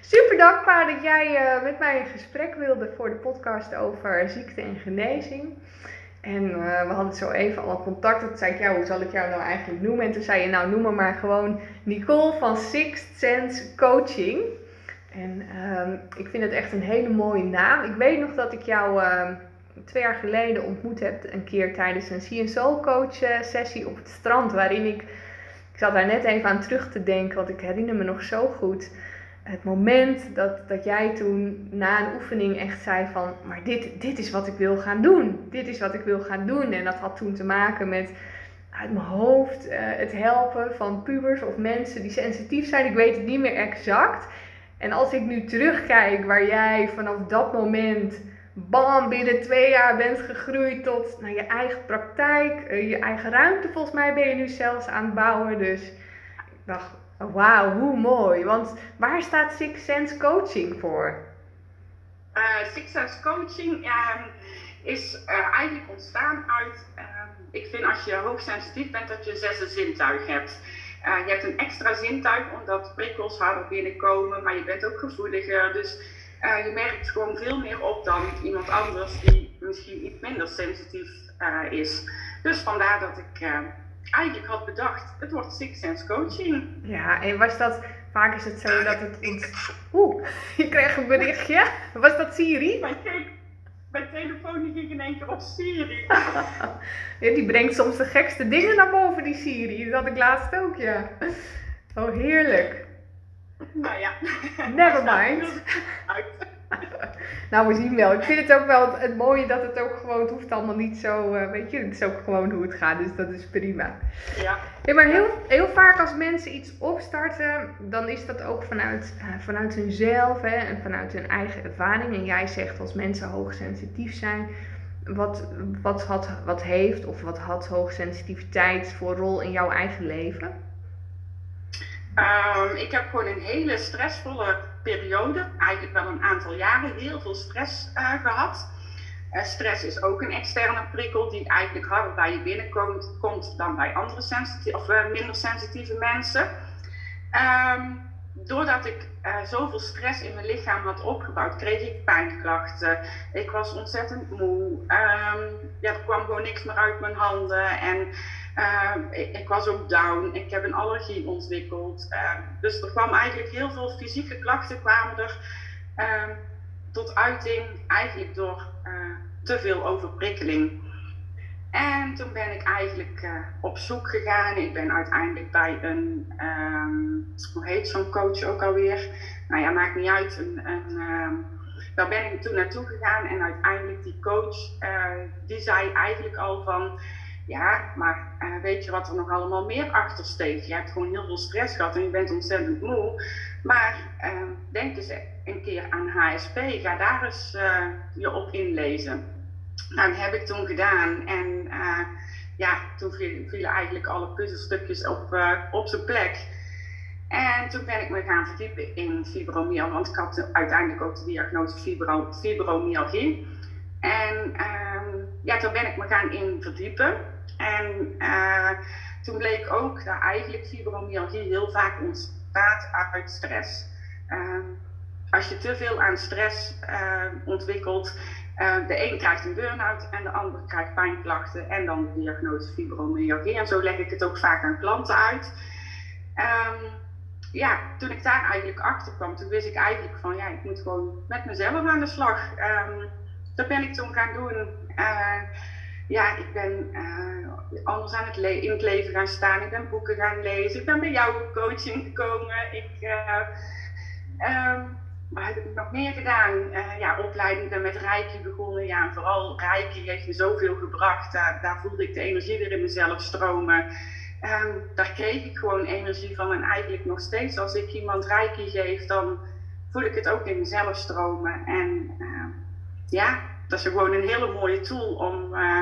Super dankbaar dat jij uh, met mij in gesprek wilde voor de podcast over ziekte en genezing. En uh, we hadden zo even al contact. Toen zei ik, ja, hoe zal ik jou nou eigenlijk noemen? En toen zei je, nou, noem me maar gewoon Nicole van Sixth Sense Coaching. En uh, ik vind het echt een hele mooie naam. Ik weet nog dat ik jou uh, twee jaar geleden ontmoet heb, een keer tijdens een Soul Coach sessie op het strand, waarin ik, ik zat daar net even aan terug te denken, want ik herinner me nog zo goed het moment dat, dat jij toen na een oefening echt zei van, maar dit, dit is wat ik wil gaan doen. Dit is wat ik wil gaan doen. En dat had toen te maken met uit mijn hoofd uh, het helpen van pubers of mensen die sensitief zijn. Ik weet het niet meer exact. En als ik nu terugkijk waar jij vanaf dat moment, bam, binnen twee jaar bent gegroeid tot nou, je eigen praktijk, uh, je eigen ruimte. Volgens mij ben je nu zelfs aan het bouwen. Dus ik dacht, Wauw, hoe mooi. Want waar staat Six Sense Coaching voor? Uh, Six Sense Coaching uh, is uh, eigenlijk ontstaan uit, ehm, ik vind als je hoogsensitief bent, dat je zesde zintuig hebt. Eh, je hebt een extra zintuig omdat prikkels harder binnenkomen, maar je bent ook gevoeliger. Dus eh, je merkt gewoon veel meer op dan iemand anders die misschien iets minder sensitief is. Dus vandaar dat ik eigenlijk had bedacht, het wordt Six Sense Coaching. Ja, en was dat, vaak is het zo dat het... Oeh, je kreeg een berichtje. Was dat Siri? Mijn, te mijn telefoon ging in één keer op Siri. ja, die brengt soms de gekste dingen naar boven, die Siri. Dat had ik laatst ook, ja. Oh, heerlijk. Nou ja. Never mind. nou, we zien wel. Ik vind het ook wel het, mooie dat het ook gewoon, het hoeft allemaal niet zo, uh, weet je, het is ook gewoon hoe het gaat, dus dat is prima. Ja. ja maar heel, heel vaak als mensen iets opstarten, dan is dat ook vanuit, uh, vanuit hunzelf hè, en vanuit hun eigen ervaring. En jij zegt als mensen hoogsensitief zijn, wat, wat, had, wat heeft of wat had hoogsensitiviteit voor rol in jouw eigen leven? Um, ik heb gewoon een hele stressvolle eigenlijk wel een aantal jaren, heel veel stress uh, gehad. Uh, stress is ook een externe prikkel die eigenlijk harder bij je binnenkomt komt dan bij andere of uh, minder sensitieve mensen. Um, doordat ik zoveel stress in mijn lichaam had opgebouwd, kreeg ik pijnklachten. Ik was ontzettend moe. Um, ja, er kwam gewoon niks meer uit mijn handen. En uh, ik, was ook down, ik heb een allergie ontwikkeld. Uh, dus er kwam eigenlijk heel veel fysieke klachten kwamen er uh, tot uiting, eigenlijk door eh, te veel overprikkeling. En toen ben ik eigenlijk eh, op zoek gegaan. Ik ben uiteindelijk bij een, hoe heet zo'n coach ook alweer? Nou ja, maakt niet uit. Een, ehm, daar ben ik toen naartoe gegaan en uiteindelijk die coach, die zei eigenlijk al van ja, maar uh, weet je wat er nog allemaal meer achter steekt? Je hebt gewoon heel veel stress gehad en je bent ontzettend moe. Maar uh, denk eens een keer aan HSP. Ga daar eens uh, je op inlezen. Nou, dat heb ik toen gedaan. En ja, toen vielen eigenlijk alle puzzelstukjes op, op zijn plek. En toen ben ik me gaan verdiepen in fibromyalgie. Want ik had uiteindelijk ook de diagnose fibro fibromyalgie. En ehm, ja, toen ben ik me gaan in verdiepen. En uh, toen bleek ook dat eigenlijk fibromyalgie heel vaak ontstaat uit stress. Uh, als je te veel aan stress uh, ontwikkelt, de een krijgt een burn-out en de ander krijgt pijnklachten en dan de diagnose fibromyalgie. En zo leg ik het ook vaak aan klanten uit. Um, ja, toen ik daar eigenlijk achter kwam, toen wist ik eigenlijk van ja, ik moet gewoon met mezelf aan de slag. Um, dat ben ik toen gaan doen ja, ik ben uh, anders aan het in het leven gaan staan. Ik ben boeken gaan lezen. Ik ben bij jou coaching gekomen. Ik, uh, um, wat heb ik nog meer gedaan? Ja, opleiding ben met Reiki begonnen. Ja, en vooral Reiki heeft me zoveel gebracht. Daar, voelde ik de energie weer in mezelf stromen. Um, daar kreeg ik gewoon energie van. En eigenlijk nog steeds, als ik iemand Reiki geef, dan voel ik het ook in mezelf stromen. En ja, dat is gewoon een hele mooie tool om uh,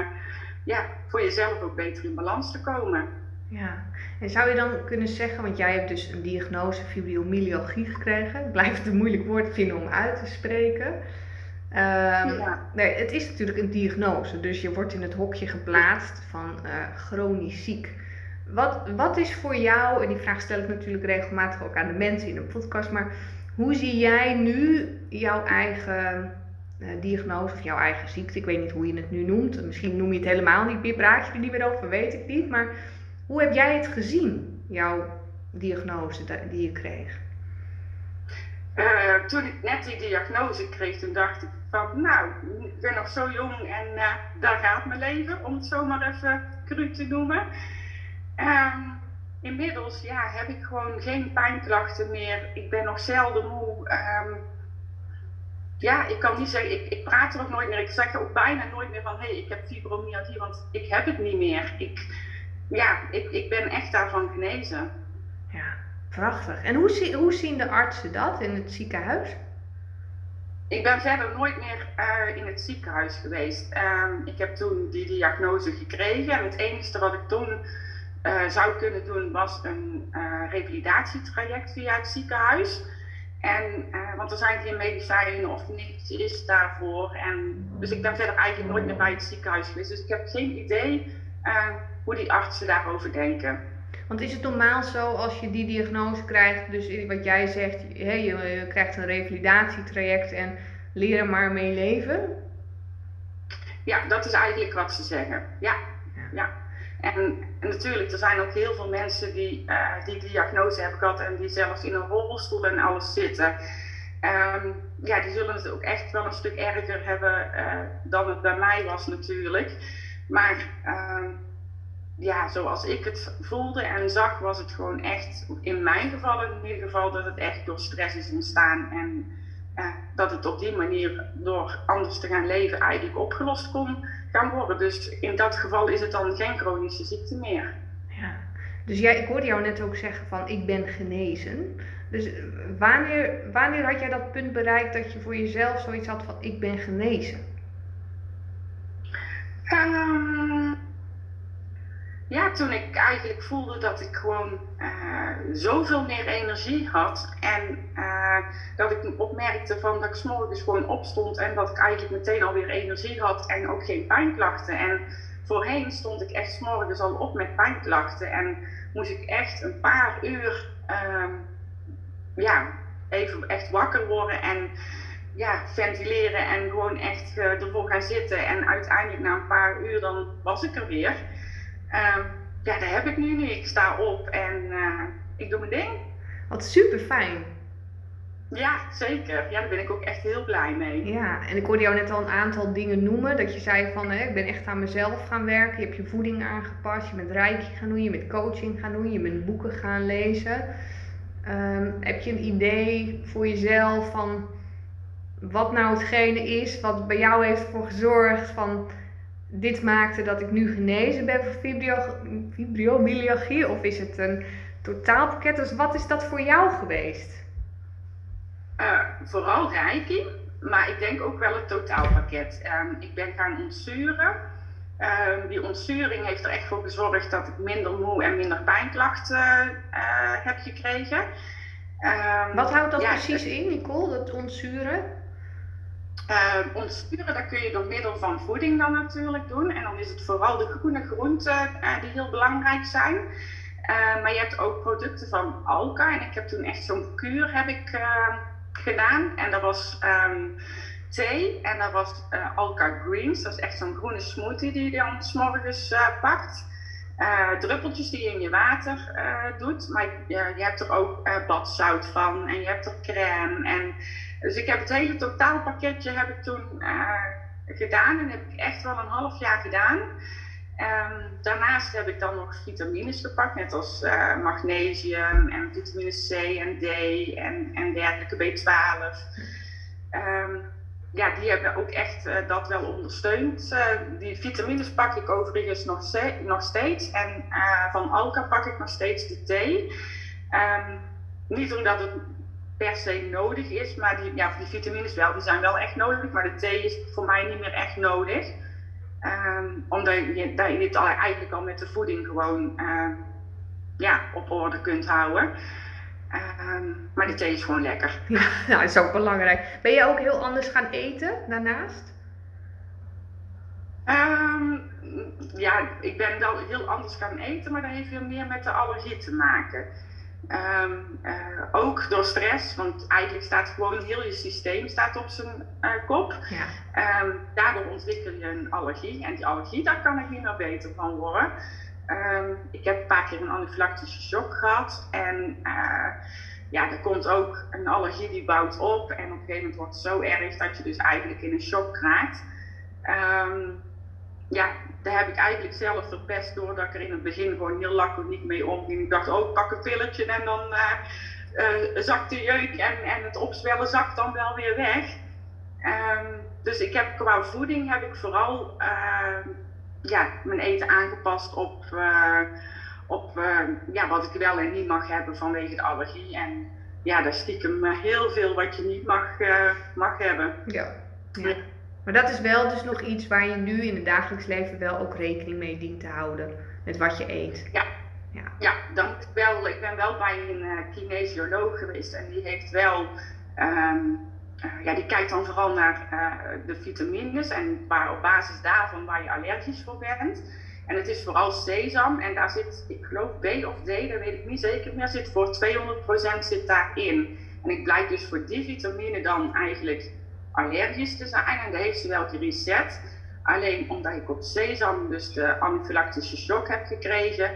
ja, voor jezelf ook beter in balans te komen. Ja, en zou je dan kunnen zeggen, want jij hebt dus een diagnose fibromyalgie gekregen. Ik blijf het een moeilijk woord vinden om uit te spreken. Um, ja. Nee, het is natuurlijk een diagnose, dus je wordt in het hokje geplaatst van uh, chronisch ziek. Wat, wat is voor jou, en die vraag stel ik natuurlijk regelmatig ook aan de mensen in een podcast, maar Hoe zie jij nu jouw eigen diagnose of jouw eigen ziekte? Ik weet niet hoe je het nu noemt. Misschien noem je het helemaal niet meer, praat je er niet meer over, weet ik niet. Maar hoe heb jij het gezien, jouw diagnose die je kreeg? Uh, toen ik net die diagnose kreeg, toen dacht ik van, nou, ik ben nog zo jong en uh, daar gaat mijn leven, om het zo maar even cru te noemen. Um, inmiddels ja, heb ik gewoon geen pijnklachten meer. Ik ben nog zelden moe. Um, ja, ik kan niet zeggen, ik, ik praat er ook nooit meer. Ik zeg ook bijna nooit meer van, hé, hey, ik heb fibromyalgie, want ik heb het niet meer. Ik, ja, ik, ik ben echt daarvan genezen. Ja, prachtig. En hoe, hoe zien de artsen dat in het ziekenhuis? Ik ben verder nooit meer uh, in het ziekenhuis geweest. Um, ik heb toen die diagnose gekregen en het enige wat ik toen uh, zou kunnen doen was een uh, revalidatietraject via het ziekenhuis. En, want er zijn geen medicijnen of niets is daarvoor. En, dus ik ben verder eigenlijk nooit meer bij het ziekenhuis geweest. Dus ik heb geen idee hoe die artsen daarover denken. Want is het normaal zo als je die diagnose krijgt, dus wat jij zegt, hey, je, krijgt een revalidatietraject en leren maar mee leven? Ja, dat is eigenlijk wat ze zeggen. Ja, ja. En, natuurlijk, er zijn ook heel veel mensen die uh, die diagnose hebben gehad en die zelfs in een rolstoel en alles zitten. Um, ja, die zullen het ook echt wel een stuk erger hebben uh, dan het bij mij was natuurlijk. Maar uh, ja, zoals ik het voelde en zag, was het gewoon echt, in mijn geval in ieder geval, dat het echt door stress is ontstaan. En uh, dat het op die manier door anders te gaan leven eigenlijk opgelost kon gaan worden. Dus in dat geval is het dan geen chronische ziekte meer. Ja, dus jij, ik hoorde jou net ook zeggen van ik ben genezen. Dus wanneer, wanneer had jij dat punt bereikt dat je voor jezelf zoiets had van ik ben genezen? Um, ja, toen ik eigenlijk voelde dat ik gewoon uh, zoveel meer energie had. En uh, dat ik opmerkte van dat ik s'morgens gewoon opstond en dat ik eigenlijk meteen alweer energie had en ook geen pijnklachten. En voorheen stond ik echt s'morgens al op met pijnklachten en moest ik echt een paar uur uh, ja, even echt wakker worden en ja, ventileren en gewoon echt uh, ervoor gaan zitten. En uiteindelijk na een paar uur dan was ik er weer. Uh, ja, daar heb ik nu niet. Ik sta op en uh, ik doe mijn ding. Wat super fijn. Ja, zeker. Ja, daar ben ik ook echt heel blij mee. Ja, en ik hoorde jou net al een aantal dingen noemen. Dat je zei van, hè, ik ben echt aan mezelf gaan werken. Je hebt je voeding aangepast, je bent rijkje gaan doen, je bent coaching gaan doen, je bent boeken gaan lezen. Um, heb je een idee voor jezelf van wat nou hetgene is wat bij jou heeft voor gezorgd van dit maakte dat ik nu genezen ben van fibromyalgie? Of is het een totaalpakket? Dus wat is dat voor jou geweest? Uh, vooral Reiki, maar ik denk ook wel het totaalpakket. Um, ik ben gaan ontzuren. Um, die ontzuring heeft er echt voor gezorgd dat ik minder moe en minder pijnklachten uh, heb gekregen. Um, Wat houdt dat ja, precies in, Nicole, dat ontzuren? Uh, ontsturen, dat kun je door middel van voeding dan natuurlijk doen. En dan is het vooral de groene groenten uh, die heel belangrijk zijn. Uh, maar je hebt ook producten van Alka. En ik heb toen echt zo'n kuur heb ik, gedaan. En dat was thee en dat was Alka Greens. Dat is echt zo'n groene smoothie die je dan s morgens pakt. druppeltjes die je in je water doet. Maar je hebt er ook badzout van en je hebt er crème. En dus ik heb het hele totaalpakketje heb ik toen uh, gedaan en heb ik echt wel een half jaar gedaan. Um, daarnaast heb ik dan nog vitamines gepakt, net als uh, magnesium en vitamine C en D en, en dergelijke B12. Um, ehm, ja, die hebben ook echt uh, dat wel ondersteund. Die vitamines pak ik overigens nog, nog steeds. En van Alka pak ik nog steeds de thee. Um, niet omdat het per se nodig is. Maar die, ja, die vitamines wel, die zijn wel echt nodig. Maar de thee is voor mij niet meer echt nodig. Um, omdat je, dat je dit eigenlijk al met de voeding gewoon uh, ja, op orde kunt houden. Um, maar de thee is gewoon lekker. Ja, nou, dat is ook belangrijk. Ben je ook heel anders gaan eten daarnaast? Um, ja, ik ben wel heel anders gaan eten, maar dat heeft weer meer met de allergie te maken. Ehm, eh, ook door stress, want eigenlijk staat gewoon heel je systeem staat op zijn uh, kop. Ja. Ehm, daardoor ontwikkel je een allergie. En die allergie, daar kan ik niet meer beter van worden. Ehm, ik heb een paar keer een anafylactische shock gehad. En uh, ja, er komt ook een allergie die bouwt op. En op een gegeven moment wordt het zo erg dat je dus eigenlijk in een shock raakt. ja, daar heb ik eigenlijk zelf verpest doordat ik er in het begin gewoon heel laconiek mee omging. Ik dacht, oh, pak een pilletje en dan uh, zakt de jeuk en, en het opzwellen zakt dan wel weer weg. Um, dus ik heb qua voeding heb ik vooral uh, ja, mijn eten aangepast op, op ja, wat ik wel en niet mag hebben vanwege de allergie. En ja, daar stiekem heel veel wat je niet mag, mag hebben. Ja. ja. Maar dat is wel dus nog iets waar je nu in het dagelijks leven wel ook rekening mee dient te houden. Met wat je eet. Ja, ja. ja dan wel, ik ben wel bij een uh, kinesioloog geweest en die heeft wel, um, uh, ja, die kijkt dan vooral naar uh, de vitamines en waar, op basis daarvan waar je allergisch voor bent. En het is vooral sesam en daar zit, ik geloof B of D, dat weet ik niet zeker meer, zit voor 200% zit daarin. En ik blijk dus voor die vitamine dan eigenlijk allergisch te zijn en dat heeft ze wel gereset. Alleen omdat ik op sesam dus de anafylactische shock heb gekregen,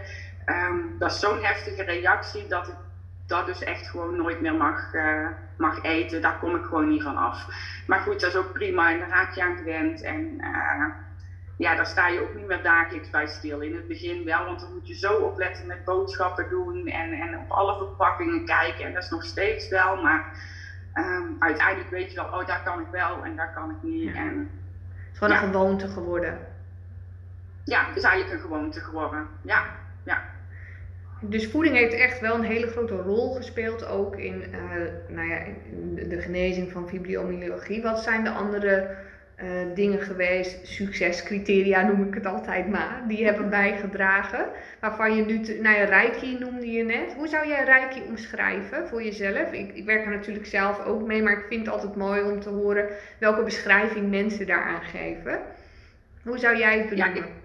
um, dat is zo'n heftige reactie dat ik dat dus echt gewoon nooit meer mag, uh, mag eten. Daar kom ik gewoon niet van af. Maar goed, dat is ook prima en daar raak je aan gewend. En uh, ja, daar sta je ook niet meer dagelijks bij stil. In het begin wel, want dan moet je zo opletten met boodschappen doen en, en op alle verpakkingen kijken. En dat is nog steeds wel, maar um, uiteindelijk weet je wel, oh daar kan ik wel en daar kan ik niet. En, het is gewoon een gewoonte geworden. Ja, het is eigenlijk een gewoonte geworden. Ja, ja. Dus voeding heeft echt wel een hele grote rol gespeeld ook in, uh, nou ja, in de genezing van fibromyalgie. Wat zijn de andere uh, dingen geweest, succescriteria noem ik het altijd maar, die hebben bijgedragen. Waarvan je nu, nou ja, Reiki noemde je net. Hoe zou jij Reiki omschrijven voor jezelf? Ik, ik werk er natuurlijk zelf ook mee, maar ik vind het altijd mooi om te horen welke beschrijving mensen daaraan geven. Hoe zou jij het benoemen?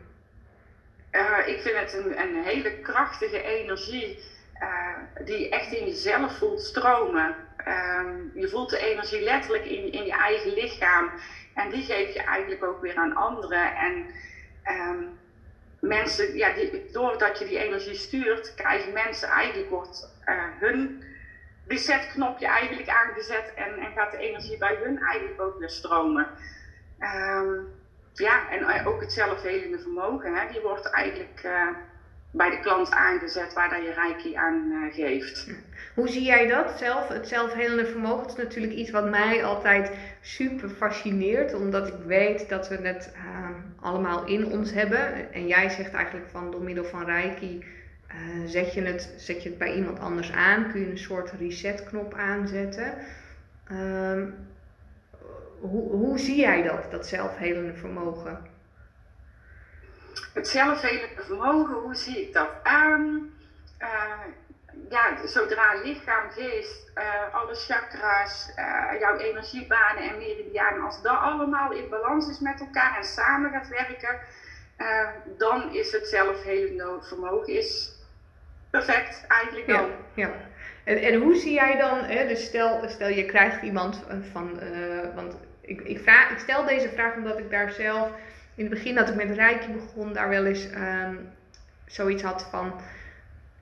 Ja, ik, uh, ik vind het een, een hele krachtige energie uh, die je echt in jezelf voelt stromen. Um, je voelt de energie letterlijk in, in je eigen lichaam. En die geef je eigenlijk ook weer aan anderen. En um, mensen, ja, die, doordat je die energie stuurt, krijgen mensen eigenlijk, wordt uh, hun resetknopje eigenlijk aangezet en, en gaat de energie bij hun eigenlijk ook weer stromen. Um, ja, en eh, ook het zelfhelende vermogen, hè, die wordt eigenlijk uh, bij de klant aangezet waar je reiki aan uh, geeft. Hoe zie jij dat zelf? Het zelfhelende vermogen is natuurlijk iets wat mij altijd super fascineert, omdat ik weet dat we het uh, allemaal in ons hebben. En jij zegt eigenlijk van door middel van reiki uh, zet, je het, zet je het bij iemand anders aan, kun je een soort resetknop aanzetten. Um, hoe, hoe zie jij dat, dat zelfhelende vermogen? Het zelfhelende vermogen, hoe zie ik dat? Um, uh, ja, zodra lichaam, geest, uh, alle chakra's, uh, jouw energiebanen en meridianen, als dat allemaal in balans is met elkaar en samen gaat werken, dan is het zelfhelende vermogen is perfect eigenlijk dan. Ja, ja. En, en hoe zie jij dan, hè, dus stel, stel je krijgt iemand van, want ik, ik, vraag, ik stel deze vraag omdat ik daar zelf, in het begin dat ik met Reiki begon, daar wel eens um, zoiets had van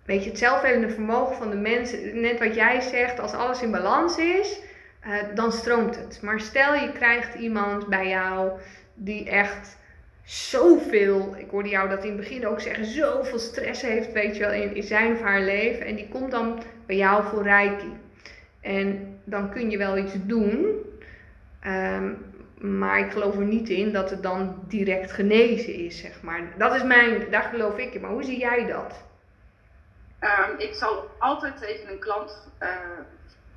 weet je, het zelfhelende vermogen van de mensen, net wat jij zegt, als alles in balans is, uh, dan stroomt het. Maar stel je krijgt iemand bij jou die echt zoveel, ik hoorde jou dat in het begin ook zeggen, zoveel stress heeft, weet je wel, in, in zijn of haar leven. En die komt dan bij jou voor Reiki. En dan kun je wel iets doen, um, maar ik geloof er niet in dat het dan direct genezen is, zeg maar. Dat is mijn, daar geloof ik in. Maar hoe zie jij dat? Um, ik zal altijd tegen een klant uh,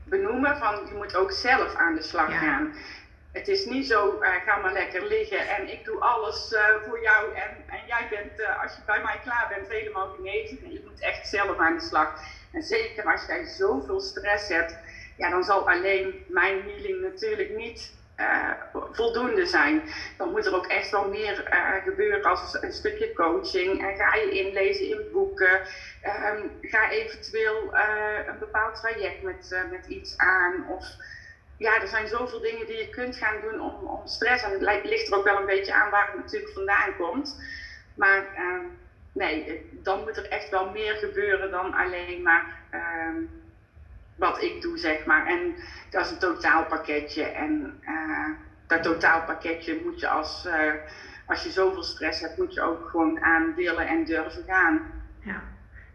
benoemen van je moet ook zelf aan de slag ja. gaan. Het is niet zo, uh, ga maar lekker liggen en ik doe alles uh, voor jou en, en jij bent, als je bij mij klaar bent, helemaal genezen. En je moet echt zelf aan de slag. En zeker als jij zoveel stress hebt, ja, dan zal alleen mijn healing natuurlijk niet voldoende zijn. Dan moet er ook echt wel meer gebeuren als een stukje coaching. Ga je inlezen in boeken. Ehm, ga eventueel een bepaald traject met, met iets aan. Of ja, er zijn zoveel dingen die je kunt gaan doen om, om stress. En het ligt er ook wel een beetje aan waar het natuurlijk vandaan komt. Maar ehm, nee, dan moet er echt wel meer gebeuren dan alleen maar ehm, wat ik doe, zeg maar. En dat is een totaalpakketje. En uh, dat totaalpakketje moet je als, uh, als je zoveel stress hebt, moet je ook gewoon aandelen en durven gaan. Ja.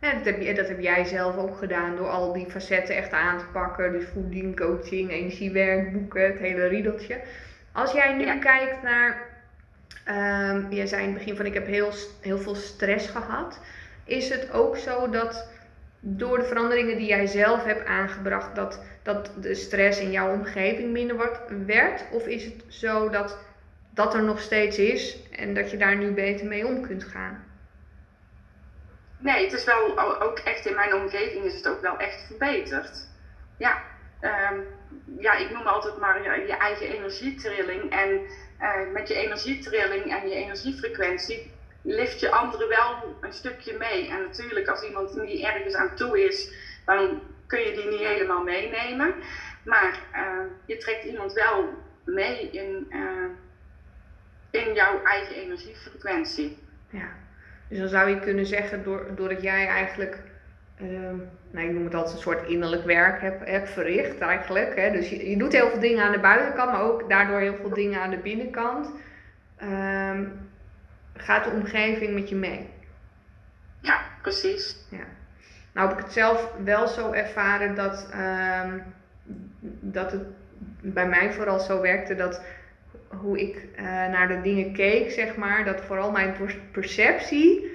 Ja, dat, heb, dat heb jij zelf ook gedaan door al die facetten echt aan te pakken. Dus voeding, coaching, energiewerkboeken, het hele riedeltje. Als jij nu kijkt naar, um, jij zei in het begin van ik heb heel, heel veel stress gehad. Is het ook zo dat door de veranderingen die jij zelf hebt aangebracht, dat, dat de stress in jouw omgeving minder wordt, werd? Of is het zo dat dat er nog steeds is en dat je daar nu beter mee om kunt gaan? nee, het is wel ook echt in mijn omgeving is het ook wel echt verbeterd. Ja, ehm, ja ik noem altijd maar je, je eigen energietrilling. En uh, met je energietrilling en je energiefrequentie lift je anderen wel een stukje mee. En natuurlijk, als iemand niet ergens aan toe is, dan kun je die niet helemaal meenemen. Maar uh, je trekt iemand wel mee in, uh, in jouw eigen energiefrequentie. Ja. Dus dan zou je kunnen zeggen, door, doordat jij eigenlijk, uh, nou, ik noem het altijd een soort innerlijk werk hebt, hebt verricht eigenlijk. Hè? Dus je, je, doet heel veel dingen aan de buitenkant, maar ook daardoor heel veel dingen aan de binnenkant. Uh, gaat de omgeving met je mee? Ja, precies. Ja. Nou heb ik het zelf wel zo ervaren dat, uh, dat het bij mij vooral zo werkte dat hoe ik uh, naar de dingen keek, zeg maar, dat vooral mijn perceptie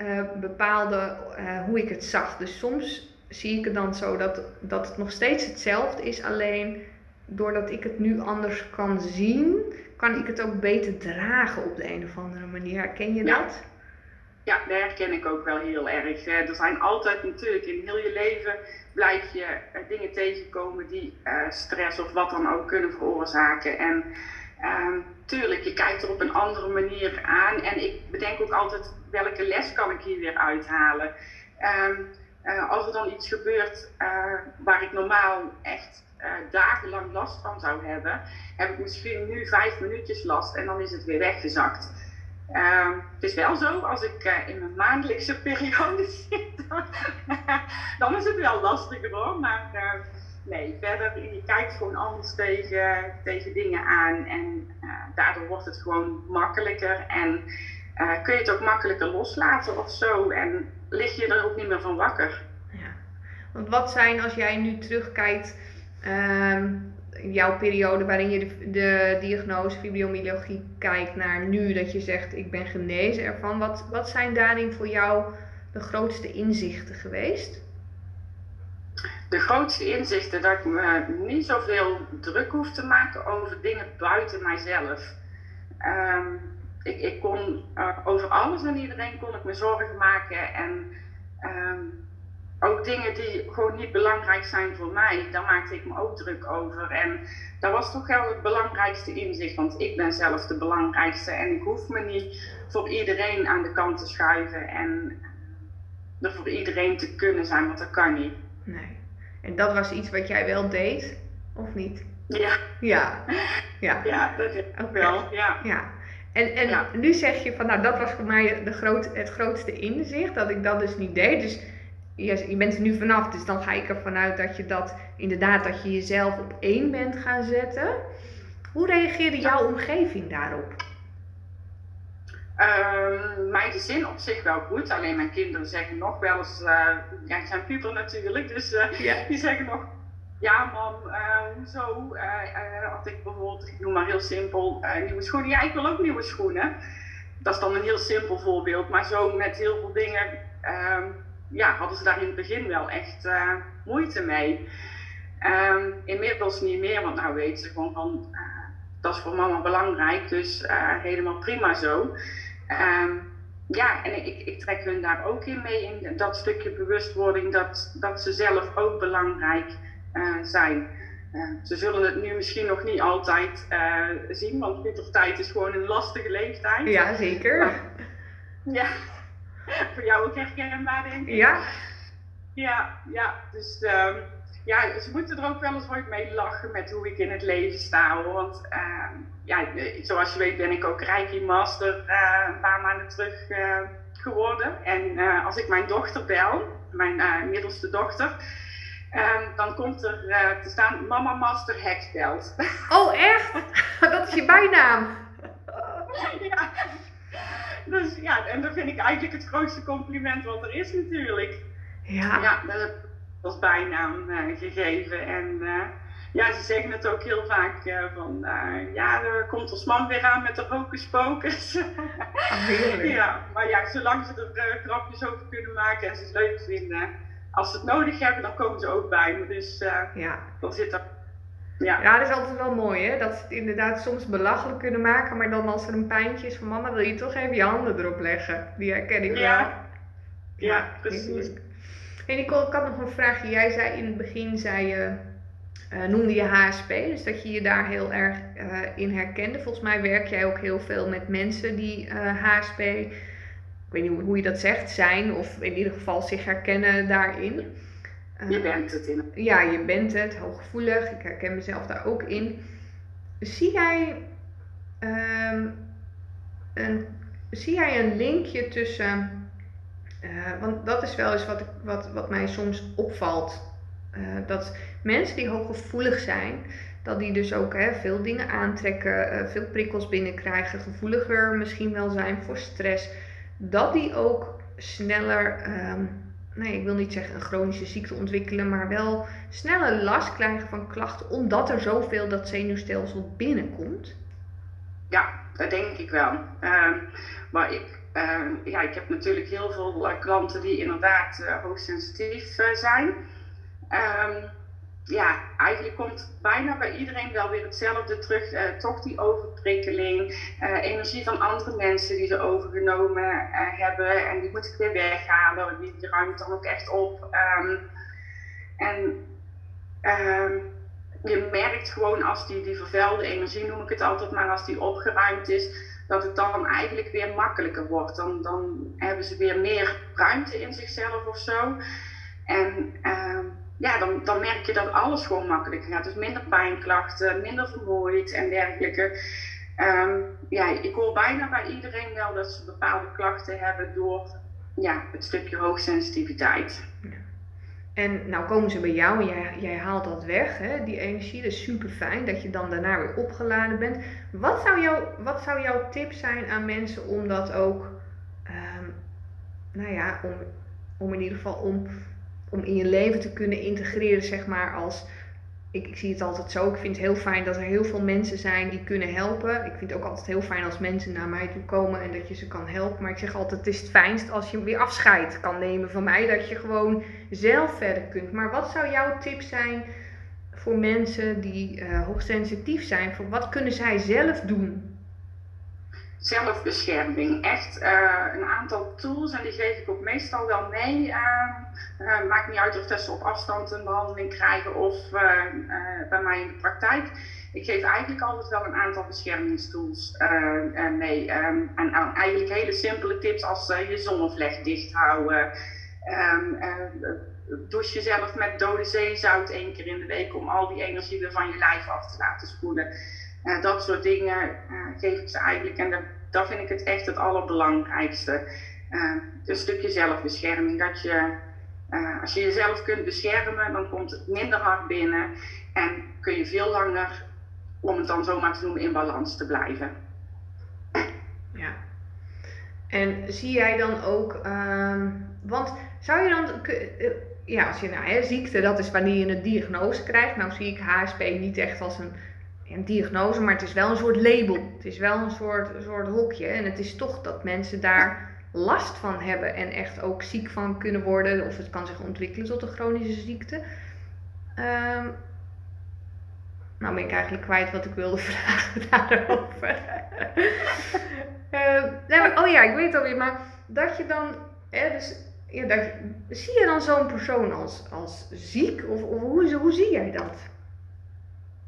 uh, bepaalde uh, hoe ik het zag. Dus soms zie ik het dan zo dat, dat het nog steeds hetzelfde is, alleen doordat ik het nu anders kan zien, kan ik het ook beter dragen op de een of andere manier. Herken je dat? Ja, dat herken ik ook wel heel erg. Er zijn altijd natuurlijk in heel je leven blijf je dingen tegenkomen die stress of wat dan ook kunnen veroorzaken. En Um, tuurlijk, je kijkt er op een andere manier aan. En ik bedenk ook altijd welke les kan ik hier weer uithalen. Um, uh, als er dan iets gebeurt uh, waar ik normaal echt uh, dagenlang last van zou hebben, heb ik misschien nu vijf minuutjes last en dan is het weer weggezakt. Um, het is wel zo, als ik in mijn maandelijkse periode zit, dan is het wel lastiger hoor. Maar nee, verder, je kijkt gewoon anders tegen, tegen dingen aan en daardoor wordt het gewoon makkelijker en kun je het ook makkelijker loslaten of zo en lig je er ook niet meer van wakker. Ja, want wat zijn als jij nu terugkijkt, uh, jouw periode waarin je de, de diagnose fibromyalgie kijkt naar nu dat je zegt ik ben genezen ervan, wat, wat zijn daarin voor jou de grootste inzichten geweest? de grootste inzichten dat ik me niet zoveel druk hoef te maken over dingen buiten mijzelf. Um, ik, ik, kon uh, over alles en iedereen kon ik me zorgen maken en um, ook dingen die gewoon niet belangrijk zijn voor mij, daar maakte ik me ook druk over. En dat was toch wel het belangrijkste inzicht, want ik ben zelf de belangrijkste en ik hoef me niet voor iedereen aan de kant te schuiven en er voor iedereen te kunnen zijn, want dat kan niet. Nee. En dat was iets wat jij wel deed, of niet? Ja. Ja, ja. ja dat is ook wel. Ja. ja. En, en nu zeg je van, nou, dat was voor mij de groot, het grootste inzicht, dat ik dat dus niet deed. Dus je, je bent er nu vanaf, dus dan ga ik ervan uit dat je dat inderdaad, dat je jezelf op één bent gaan zetten. Hoe reageerde jouw omgeving daarop? Um, mijn gezin op zich wel goed, alleen mijn kinderen zeggen nog wel eens, uh, ja, ik zijn puber natuurlijk, dus uh, die zeggen nog, ja mam, uh, hoezo? had ik bijvoorbeeld, ik noem maar heel simpel, nieuwe schoenen, ja ik wil ook nieuwe schoenen. Dat is dan een heel simpel voorbeeld, maar zo met heel veel dingen, um, ja, hadden ze daar in het begin wel echt moeite mee. Um, inmiddels niet meer, want nou weten ze gewoon van, dat is voor mama belangrijk, dus helemaal prima zo. Um, ja, en ik, ik trek hun daar ook in mee, in dat stukje bewustwording, dat, dat ze zelf ook belangrijk uh, zijn. ze zullen het nu misschien nog niet altijd zien, want puberteit is gewoon een lastige leeftijd. Ja, zeker. ja, voor jou ook herkenbaar, denk ik. Ja. Ja, ja. Dus um, ja, ze moeten er ook wel eens ooit mee lachen met hoe ik in het leven sta. Hoor. Want uh, ja, zoals je weet ben ik ook Reiki Master uh, een paar maanden terug uh, geworden. En eh, als ik mijn dochter bel, mijn middelste dochter, ehm, dan komt er te staan Mama Master Hexbelt. Oh echt? Dat is je bijnaam? ja. Dus ja, en dat vind ik eigenlijk het grootste compliment wat er is natuurlijk. Ja. Ja, dat heb ik als bijnaam uh, gegeven. En uh, ja, ze zeggen het ook heel vaak uh, van, ja, er komt ons man weer aan met de hocus pocus. Oh, ja, maar ja, zolang ze er grapjes over kunnen maken en ze het leuk vinden, als ze het nodig hebben, dan komen ze ook bij me. Dus ja. dan zit er ja. ja, dat is altijd wel mooi hè. Dat ze het inderdaad soms belachelijk kunnen maken, maar dan als er een pijntje is van mama, wil je toch even je handen erop leggen. Die herken ik ja. wel. Ja, ja precies. Hey Nicole, ik had nog een vraagje. Jij zei in het begin, zei je, uh, noemde je HSP, dus dat je je daar heel erg uh, in herkende. Volgens mij werk jij ook heel veel met mensen die uh, HSP, ik weet niet hoe je dat zegt, zijn of in ieder geval zich herkennen daarin. Je bent het in. Ja, je bent het, hooggevoelig. Ik herken mezelf daar ook in. Zie jij, um, een, zie jij een linkje tussen uh, want dat is wel eens wat, ik, wat, wat mij soms opvalt. Uh, dat mensen die hooggevoelig zijn, dat die dus ook hè, veel dingen aantrekken, uh, veel prikkels binnenkrijgen, gevoeliger misschien wel zijn voor stress, dat die ook sneller, um, nee, ik wil niet zeggen een chronische ziekte ontwikkelen, maar wel sneller last krijgen van klachten, omdat er zoveel dat zenuwstelsel binnenkomt? Ja, dat denk ik wel. Uh, maar ik uh, ja, ik heb natuurlijk heel veel uh, klanten die inderdaad uh, hoogsensitief zijn. Um, ja, eigenlijk komt bijna bij iedereen wel weer hetzelfde terug. toch die overprikkeling, energie van andere mensen die ze overgenomen hebben en die moet ik weer weghalen. Die, die ruimt dan ook echt op. Um, en um, je merkt gewoon als die, die vervuilde energie, noem ik het altijd maar, als die opgeruimd is, dat het dan eigenlijk weer makkelijker wordt. Dan, dan hebben ze weer meer ruimte in zichzelf of zo. En uh, ja, dan, dan merk je dat alles gewoon makkelijker gaat. Dus minder pijnklachten, minder vermoeid en dergelijke. Um, ja, ik hoor bijna bij iedereen wel dat ze bepaalde klachten hebben door ja, het stukje hoogsensitiviteit. En nou komen ze bij jou en jij, jij haalt dat weg, hè? die energie. Dat is super fijn dat je dan daarna weer opgeladen bent. Wat zou, jou, wat zou jouw tip zijn aan mensen om dat ook, um, nou ja, om, om in ieder geval om, om in je leven te kunnen integreren, zeg maar, als ik, ik, zie het altijd zo. Ik vind het heel fijn dat er heel veel mensen zijn die kunnen helpen. Ik vind het ook altijd heel fijn als mensen naar mij toe komen en dat je ze kan helpen. Maar ik zeg altijd: het is het fijnst als je weer afscheid kan nemen van mij. Dat je gewoon zelf verder kunt. Maar wat zou jouw tip zijn voor mensen die uh, hoogsensitief zijn? Voor wat kunnen zij zelf doen? Zelfbescherming. Echt uh, een aantal tools en die geef ik ook meestal wel mee. Uh, maakt niet uit of dat ze op afstand een behandeling krijgen of bij mij in de praktijk. Ik geef eigenlijk altijd wel een aantal beschermingstools mee. Um, en, en, eigenlijk hele simpele tips als je zonnevleg dicht houden. Um, douche jezelf met dode zeezout één keer in de week om al die energie weer van je lijf af te laten spoelen. Uh, dat soort dingen uh, geef ik ze eigenlijk. En dat vind ik het echt het allerbelangrijkste. Uh, een stukje zelfbescherming. Dat je, als je jezelf kunt beschermen, dan komt het minder hard binnen. En kun je veel langer, om het dan zomaar te noemen, in balans te blijven. Ja. En zie jij dan ook, ehm, want zou je dan, ja, als je nou, hè, ziekte, dat is wanneer je een diagnose krijgt. Nou zie ik HSP niet echt als een een diagnose, maar het is wel een soort label. Het is wel een soort, soort hokje. En het is toch dat mensen daar last van hebben en echt ook ziek van kunnen worden. Of het kan zich ontwikkelen tot een chronische ziekte. Um, nou ben ik eigenlijk kwijt wat ik wilde vragen daarover. uh, oh ja, ik weet het alweer. Maar dat je dan... Hè, dus, zie je dan zo'n persoon als, als ziek? Of, of hoe, hoe zie jij dat?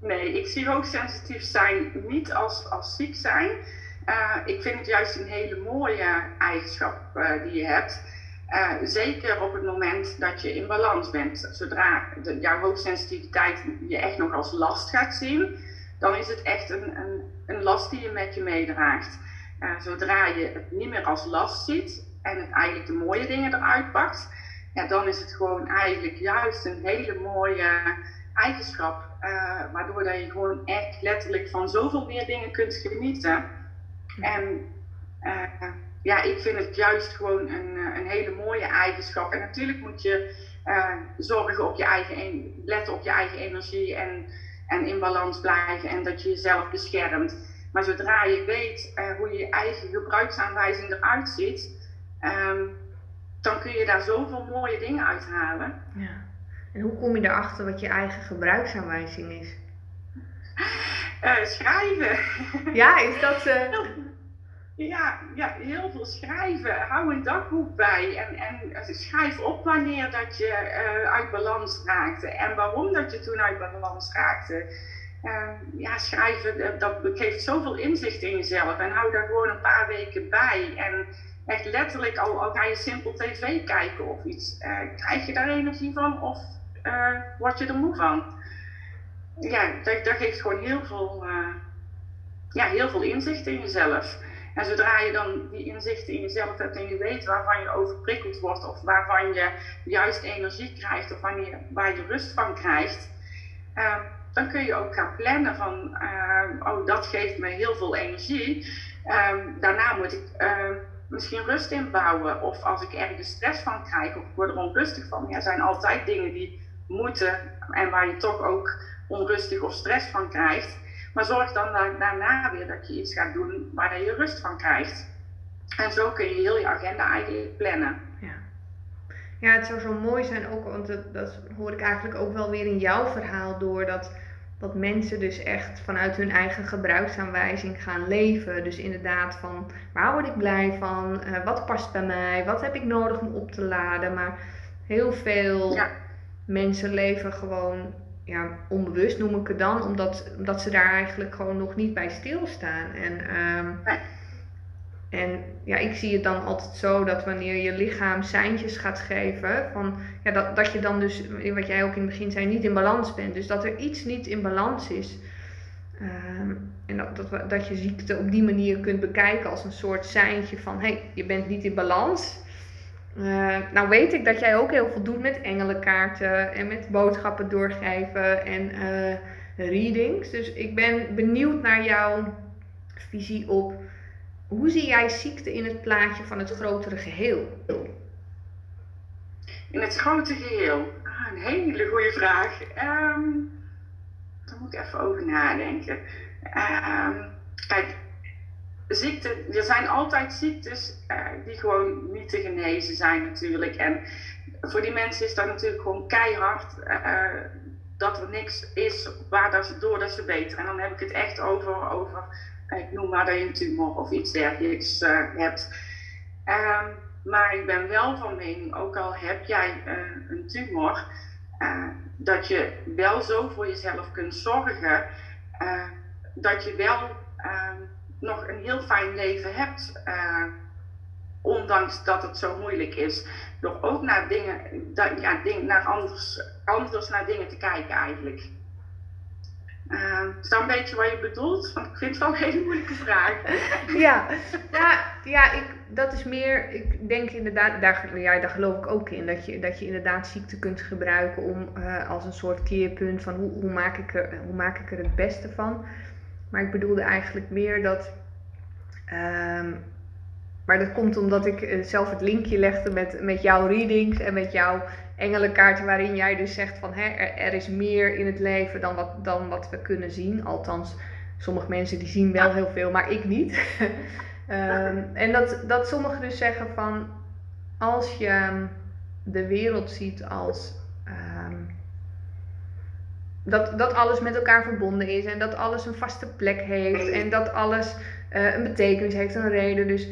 Nee, ik zie hoogsensitief zijn niet als, als ziek zijn. Uh, ik vind het juist een hele mooie eigenschap uh, die je hebt. Uh, zeker op het moment dat je in balans bent. Zodra jouw hoogsensitiviteit je echt nog als last gaat zien, dan is het echt een, een, een last die je met je meedraagt. zodra je het niet meer als last ziet en het eigenlijk de mooie dingen eruit pakt, ja, dan is het gewoon eigenlijk juist een hele mooie eigenschap. Waardoor dat je gewoon echt letterlijk van zoveel meer dingen kunt genieten. En uh, ja, ik vind het juist gewoon een, eh, een hele mooie eigenschap. En natuurlijk moet je uh, zorgen op je eigen, letten op je eigen energie en, en in balans blijven en dat je jezelf beschermt. Maar zodra je weet hoe je eigen gebruiksaanwijzing eruit ziet, um, dan kun je daar zoveel mooie dingen uithalen. Ja. En hoe kom je erachter wat je eigen gebruiksaanwijzing is? Uh, schrijven. Ja, is dat. Uh... Ja, ja, heel veel schrijven. Hou een dagboek bij en, en schrijf op wanneer dat je uh, uit balans raakte en waarom dat je toen uit balans raakte. Uh, ja, schrijven, dat geeft zoveel inzicht in jezelf en hou daar gewoon een paar weken bij. En echt letterlijk, al, al ga je simpel tv kijken of iets, uh, krijg je daar energie van of word je er moe van? Ja, dat, dat geeft gewoon heel veel, ja, heel veel inzicht in jezelf. En zodra je dan die inzichten in jezelf hebt en je weet waarvan je overprikkeld wordt of waarvan je juist energie krijgt of wanneer, waar je rust van krijgt, uh, dan kun je ook gaan plannen van, oh dat geeft me heel veel energie. Uh, daarna moet ik misschien rust inbouwen of als ik ergens stress van krijg of ik word er onrustig van. Ja, er zijn altijd dingen die moeten en waar je toch ook onrustig of stress van krijgt. Maar zorg dan daarna weer dat je iets gaat doen waar je rust van krijgt. En zo kun je heel je agenda eigenlijk plannen. Ja, ja het zou zo mooi zijn ook, want dat, dat hoor ik eigenlijk ook wel weer in jouw verhaal door. Dat, dat mensen dus echt vanuit hun eigen gebruiksaanwijzing gaan leven. Dus inderdaad van waar word ik blij van? Uh, wat past bij mij? Wat heb ik nodig om op te laden? Maar heel veel ja. Mensen leven gewoon ja, onbewust noem ik het dan, omdat, omdat ze daar eigenlijk gewoon nog niet bij stilstaan. En, um, en ja, ik zie het dan altijd zo dat wanneer je lichaam seintjes gaat geven, van, ja, dat, dat je dan dus, wat jij ook in het begin zei, niet in balans bent. Dus dat er iets niet in balans is. Um, en dat, dat, dat je ziekte op die manier kunt bekijken als een soort seintje van, hé, hey, je bent niet in balans. Uh, nou weet ik dat jij ook heel veel doet met engelenkaarten en met boodschappen doorgeven en uh, readings. Dus ik ben benieuwd naar jouw visie op hoe zie jij ziekte in het plaatje van het grotere geheel? In het grote geheel? Ah, een hele goede vraag. Um, daar moet ik even over nadenken. Um, kijk, ziekte, er zijn altijd ziektes uh, die gewoon niet te genezen zijn natuurlijk. En voor die mensen is dat natuurlijk gewoon keihard uh, dat er niks is waardoor dat ze beter. En dan heb ik het echt over, over ik noem maar dat je een tumor of iets dergelijks hebt. Um, maar ik ben wel van mening, ook al heb jij een tumor, dat je wel zo voor jezelf kunt zorgen dat je wel um, nog een heel fijn leven hebt. Uh, ondanks dat het zo moeilijk is. Door ook naar dingen, dat, ja, naar anders, anders naar dingen te kijken eigenlijk. Uh, is dat een beetje wat je bedoelt? Want ik vind het wel een hele moeilijke vraag. ja, ja, ja ik, dat is meer, ik denk inderdaad, daar, daar geloof ik ook in, dat je, dat je inderdaad ziekte kunt gebruiken om uh, als een soort keerpunt van hoe, hoe, maak ik er, hoe maak ik er het beste van. Maar ik bedoelde eigenlijk meer dat. Um, maar dat komt omdat ik eh, zelf het linkje legde met, met jouw readings en met jouw engelenkaarten, waarin jij dus zegt van hè, er, er, is meer in het leven dan wat, dan wat we kunnen zien. Althans, sommige mensen die zien wel heel veel, maar ik niet. um, en dat, dat sommigen dus zeggen van als je de wereld ziet als dat, dat alles met elkaar verbonden is en dat alles een vaste plek heeft en dat alles uh, een betekenis heeft, een reden. Dus,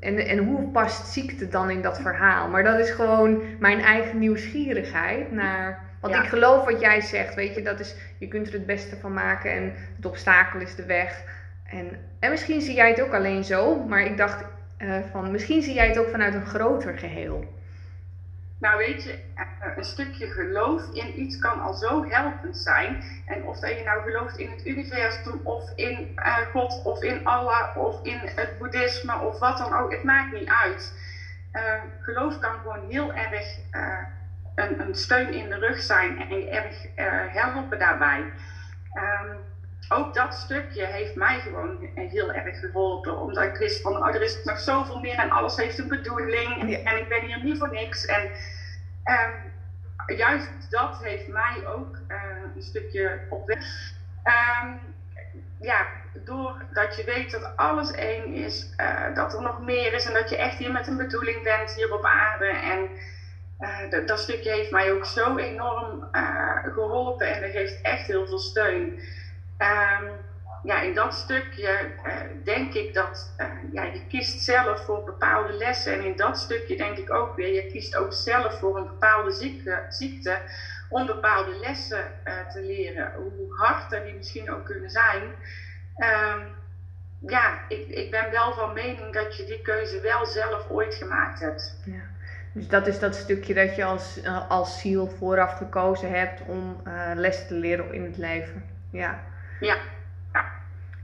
en, en hoe past ziekte dan in dat verhaal? Maar dat is gewoon mijn eigen nieuwsgierigheid naar Want Ja. ik geloof wat jij zegt, weet je, dat is, je kunt er het beste van maken en het obstakel is de weg. En, en misschien zie jij het ook alleen zo, maar ik dacht eh, van, misschien zie jij het ook vanuit een groter geheel. Nou weet je, eh, een stukje geloof in iets kan al zo helpend zijn. En of dat je nou gelooft in het universum of in eh, God of in Allah of in het boeddhisme of wat dan ook, het maakt niet uit. Eh, geloof kan gewoon heel erg een, een steun in de rug zijn en je erg helpen daarbij. Ehm, ook dat stukje heeft mij gewoon heel erg geholpen. Omdat ik wist van, oh, er is nog zoveel meer en alles heeft een bedoeling. En, ik ben hier niet voor niks. En ehm, juist dat heeft mij ook eh, een stukje op weg. Ehm, ja, doordat je weet dat alles één is, eh, dat er nog meer is en dat je echt hier met een bedoeling bent hier op aarde. En eh, dat, dat stukje heeft mij ook zo enorm eh, geholpen en dat geeft echt heel veel steun. Ehm, ja, in dat stukje eh, denk ik dat eh, ja, je kiest zelf voor bepaalde lessen. En in dat stukje denk ik ook weer, je kiest ook zelf voor een bepaalde ziekte, ziekte om bepaalde lessen eh, te leren. Hoe hard dat die misschien ook kunnen zijn. Ehm, ja, ik, ik ben wel van mening dat je die keuze wel zelf ooit gemaakt hebt. Ja. Dus dat is dat stukje dat je als, als ziel vooraf gekozen hebt om lessen te leren in het leven. Ja. Ja,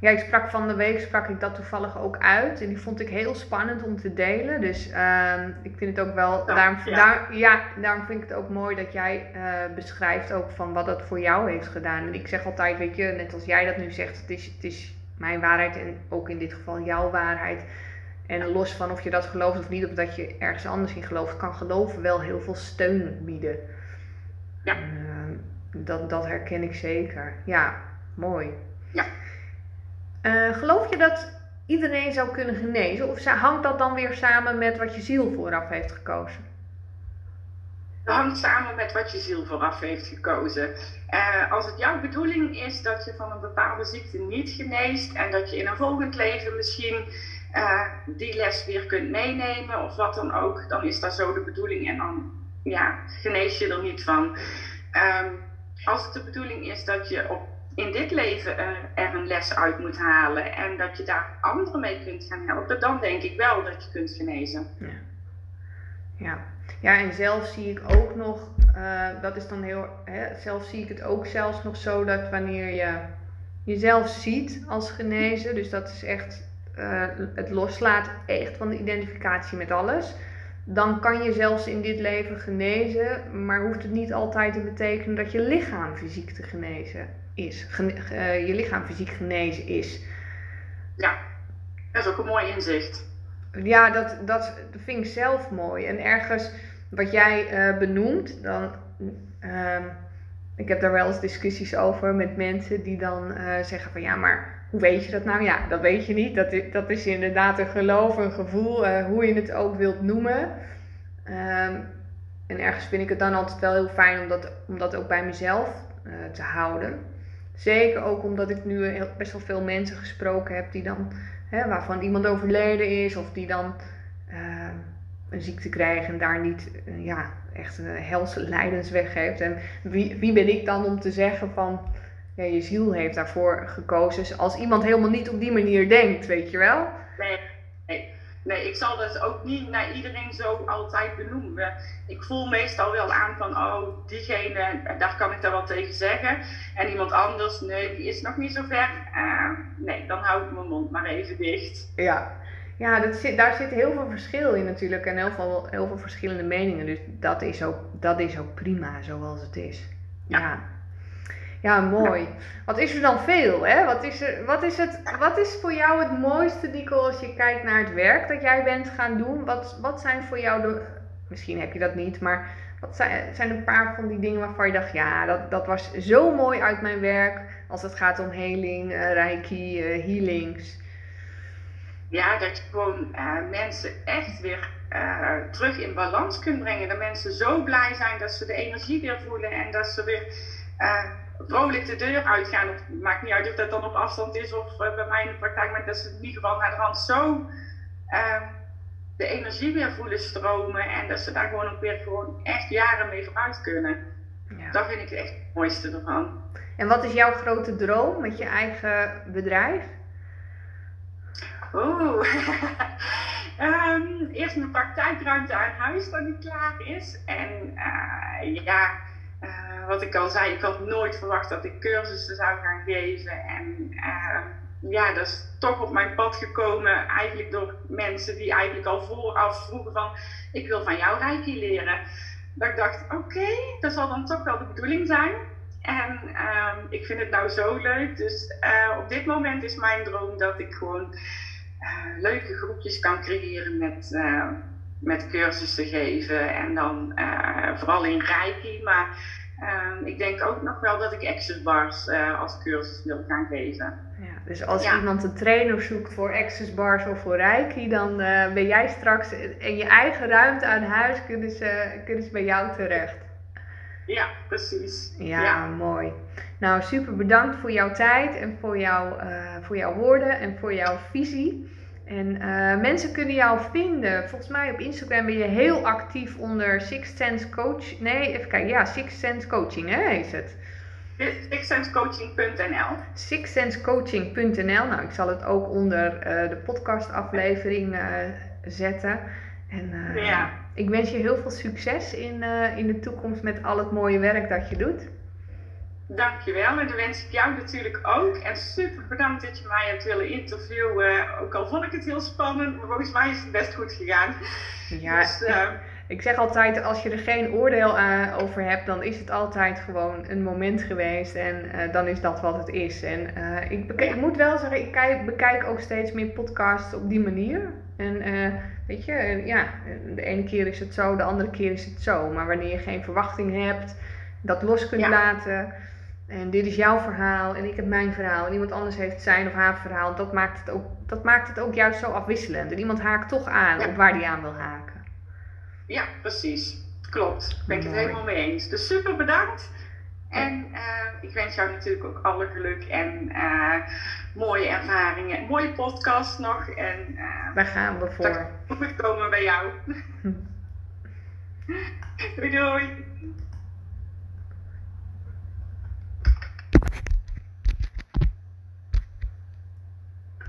Ja, ik sprak van de week sprak ik dat toevallig ook uit. En die vond ik heel spannend om te delen. Dus ehm, ik vind het ook wel. Ja, daarom, ja. Daar, ja, daarom vind ik het ook mooi dat jij eh, beschrijft ook van wat dat voor jou heeft gedaan. En ik zeg altijd, weet je, net als jij dat nu zegt, het is, het is mijn waarheid en ook in dit geval jouw waarheid. En los van of je dat gelooft of niet, of dat je ergens anders in gelooft, kan geloven wel heel veel steun bieden. Ja. Ehm, dat, dat herken ik zeker. Ja, mooi. Ja. Eh, geloof je dat iedereen zou kunnen genezen? Of hangt dat dan weer samen met wat je ziel vooraf heeft gekozen? Dat hangt samen met wat je ziel vooraf heeft gekozen. Eh, als het jouw bedoeling is dat je van een bepaalde ziekte niet geneest en dat je in een volgend leven misschien eh, die les weer kunt meenemen of wat dan ook, dan is dat zo de bedoeling en dan ja, genees je er niet van. Ehm, als het de bedoeling is dat je op, in dit leven er, er een les uit moet halen en dat je daar anderen mee kunt gaan helpen, dan denk ik wel dat je kunt genezen. Ja. Ja, en zelf zie ik ook nog, eh, dat is dan heel, hè, zelf zie ik het ook zelfs nog zo dat wanneer je jezelf ziet als genezen, dus dat is echt eh, het loslaat echt van de identificatie met alles, dan kan je zelfs in dit leven genezen, maar hoeft het niet altijd te betekenen dat je lichaam fysiek te genezen is, Gene- eh, je lichaam fysiek genezen is. Ja, dat is ook een mooi inzicht. Ja, dat, dat vind ik zelf mooi. En ergens wat jij eh, benoemt, dan. ehm, ik heb daar wel eens discussies over met mensen die dan eh, zeggen van ja, maar hoe weet je dat nou? Ja, dat weet je niet. Dat is, dat is inderdaad een geloof, een gevoel, eh, hoe je het ook wilt noemen. Ehm, en ergens vind ik het dan altijd wel heel fijn om dat, om dat ook bij mezelf eh, te houden. Zeker ook omdat ik nu heel, best wel veel mensen gesproken heb die dan hè, waarvan iemand overleden is of die dan eh, een ziekte krijgen en daar niet eh, ja, echt een helse lijdensweg heeft. En wie, wie ben ik dan om te zeggen van ja, je ziel heeft daarvoor gekozen Dus als iemand helemaal niet op die manier denkt, weet je wel? Nee, nee, nee, ik zal dat ook niet naar iedereen zo altijd benoemen. Ik voel meestal wel aan van, oh, diegene, daar kan ik daar wel tegen zeggen. En iemand anders, nee, die is nog niet zo ver. Eh, nee, dan hou ik mijn mond maar even dicht. Ja, ja dat zit, daar zit heel veel verschil in natuurlijk en heel veel, heel veel verschillende meningen. Dus dat is ook, dat is ook prima zoals het is. Ja. Ja, ja mooi. Wat is er dan veel? Hè? Wat, is er, wat, is het, wat is voor jou het mooiste, Nico, als je kijkt naar het werk dat jij bent gaan doen? Wat, wat zijn voor jou de. Misschien heb je dat niet, maar wat zijn, zijn een paar van die dingen waarvan je dacht: ja, dat, dat was zo mooi uit mijn werk. Als het gaat om heling, eh, reiki, eh, healings. Ja, dat je gewoon eh, mensen echt weer terug in balans kunt brengen. Dat mensen zo blij zijn dat ze de energie weer voelen en dat ze weer vrolijk de deur uitgaan. Het maakt niet uit of dat dan op afstand is of eh, bij mij in de praktijk, maar dat ze in ieder geval naar de hand zo eh, de energie weer voelen stromen en dat ze daar gewoon ook weer gewoon echt jaren mee vooruit kunnen. Ja, Ja. Dat vind ik echt het mooiste ervan. En wat is jouw grote droom met je eigen bedrijf? Oeh, um, eerst mijn praktijkruimte aan huis dat die klaar is. En uh, ja, uh, wat ik al zei, ik had nooit verwacht dat ik cursussen zou gaan geven. En uh, ja, dat is toch op mijn pad gekomen, eigenlijk door mensen die eigenlijk al vooraf vroegen van, ik wil van jou Reiki leren. Dat ik dacht, oké, dat zal dan toch wel de bedoeling zijn. En uh, ik vind het nou zo leuk. Dus uh, op dit moment is mijn droom dat ik gewoon uh, leuke groepjes kan creëren met, met cursussen geven. En dan vooral in Reiki. Maar ehm, ik denk ook nog wel dat ik access bars als cursus wil gaan geven. Ja, dus als ja. iemand een trainer zoekt voor access bars of voor Reiki, dan ben jij straks in je eigen ruimte aan huis, kunnen ze, kunnen ze bij jou terecht. Ja, precies. Ja, ja, mooi. Nou, super bedankt voor jouw tijd en voor, jou, voor jouw woorden en voor jouw visie. En uh, mensen kunnen jou vinden. Volgens mij op Instagram ben je heel actief onder Six Sense Coach. Nee, even kijken. Ja, Six Sense Coaching, hè, is het? Sixsensecoaching.nl Sixsensecoaching.nl Nou, ik zal het ook onder uh, de podcastaflevering zetten. En ja. ik wens je heel veel succes in, in de toekomst met al het mooie werk dat je doet. Dankjewel en dan wens ik jou natuurlijk ook. En super bedankt dat je mij hebt willen interviewen. Ook al vond ik het heel spannend, maar volgens mij is het best goed gegaan. Ja, dus, uh, ik zeg altijd, als je er geen oordeel uh, over hebt, dan is het altijd gewoon een moment geweest. En uh, dan is dat wat het is. En ik, ik, moet wel zeggen, ik kijk, bekijk ook steeds meer podcasts op die manier. En weet je, ja, de ene keer is het zo, de andere keer is het zo. Maar wanneer je geen verwachting hebt, dat los kunt ja. laten en dit is jouw verhaal en ik heb mijn verhaal. En iemand anders heeft zijn of haar verhaal. Dat maakt het ook, dat maakt het ook juist zo afwisselend. En iemand haakt toch aan op waar die aan wil haken. Ja, precies. Klopt. Ben ik het helemaal mee eens. Dus super bedankt. En uh, ik wens jou natuurlijk ook alle geluk en uh, mooie ervaringen. Mooie podcast nog. En, uh, Daar gaan we voor. Goed komen bij jou. doei doei.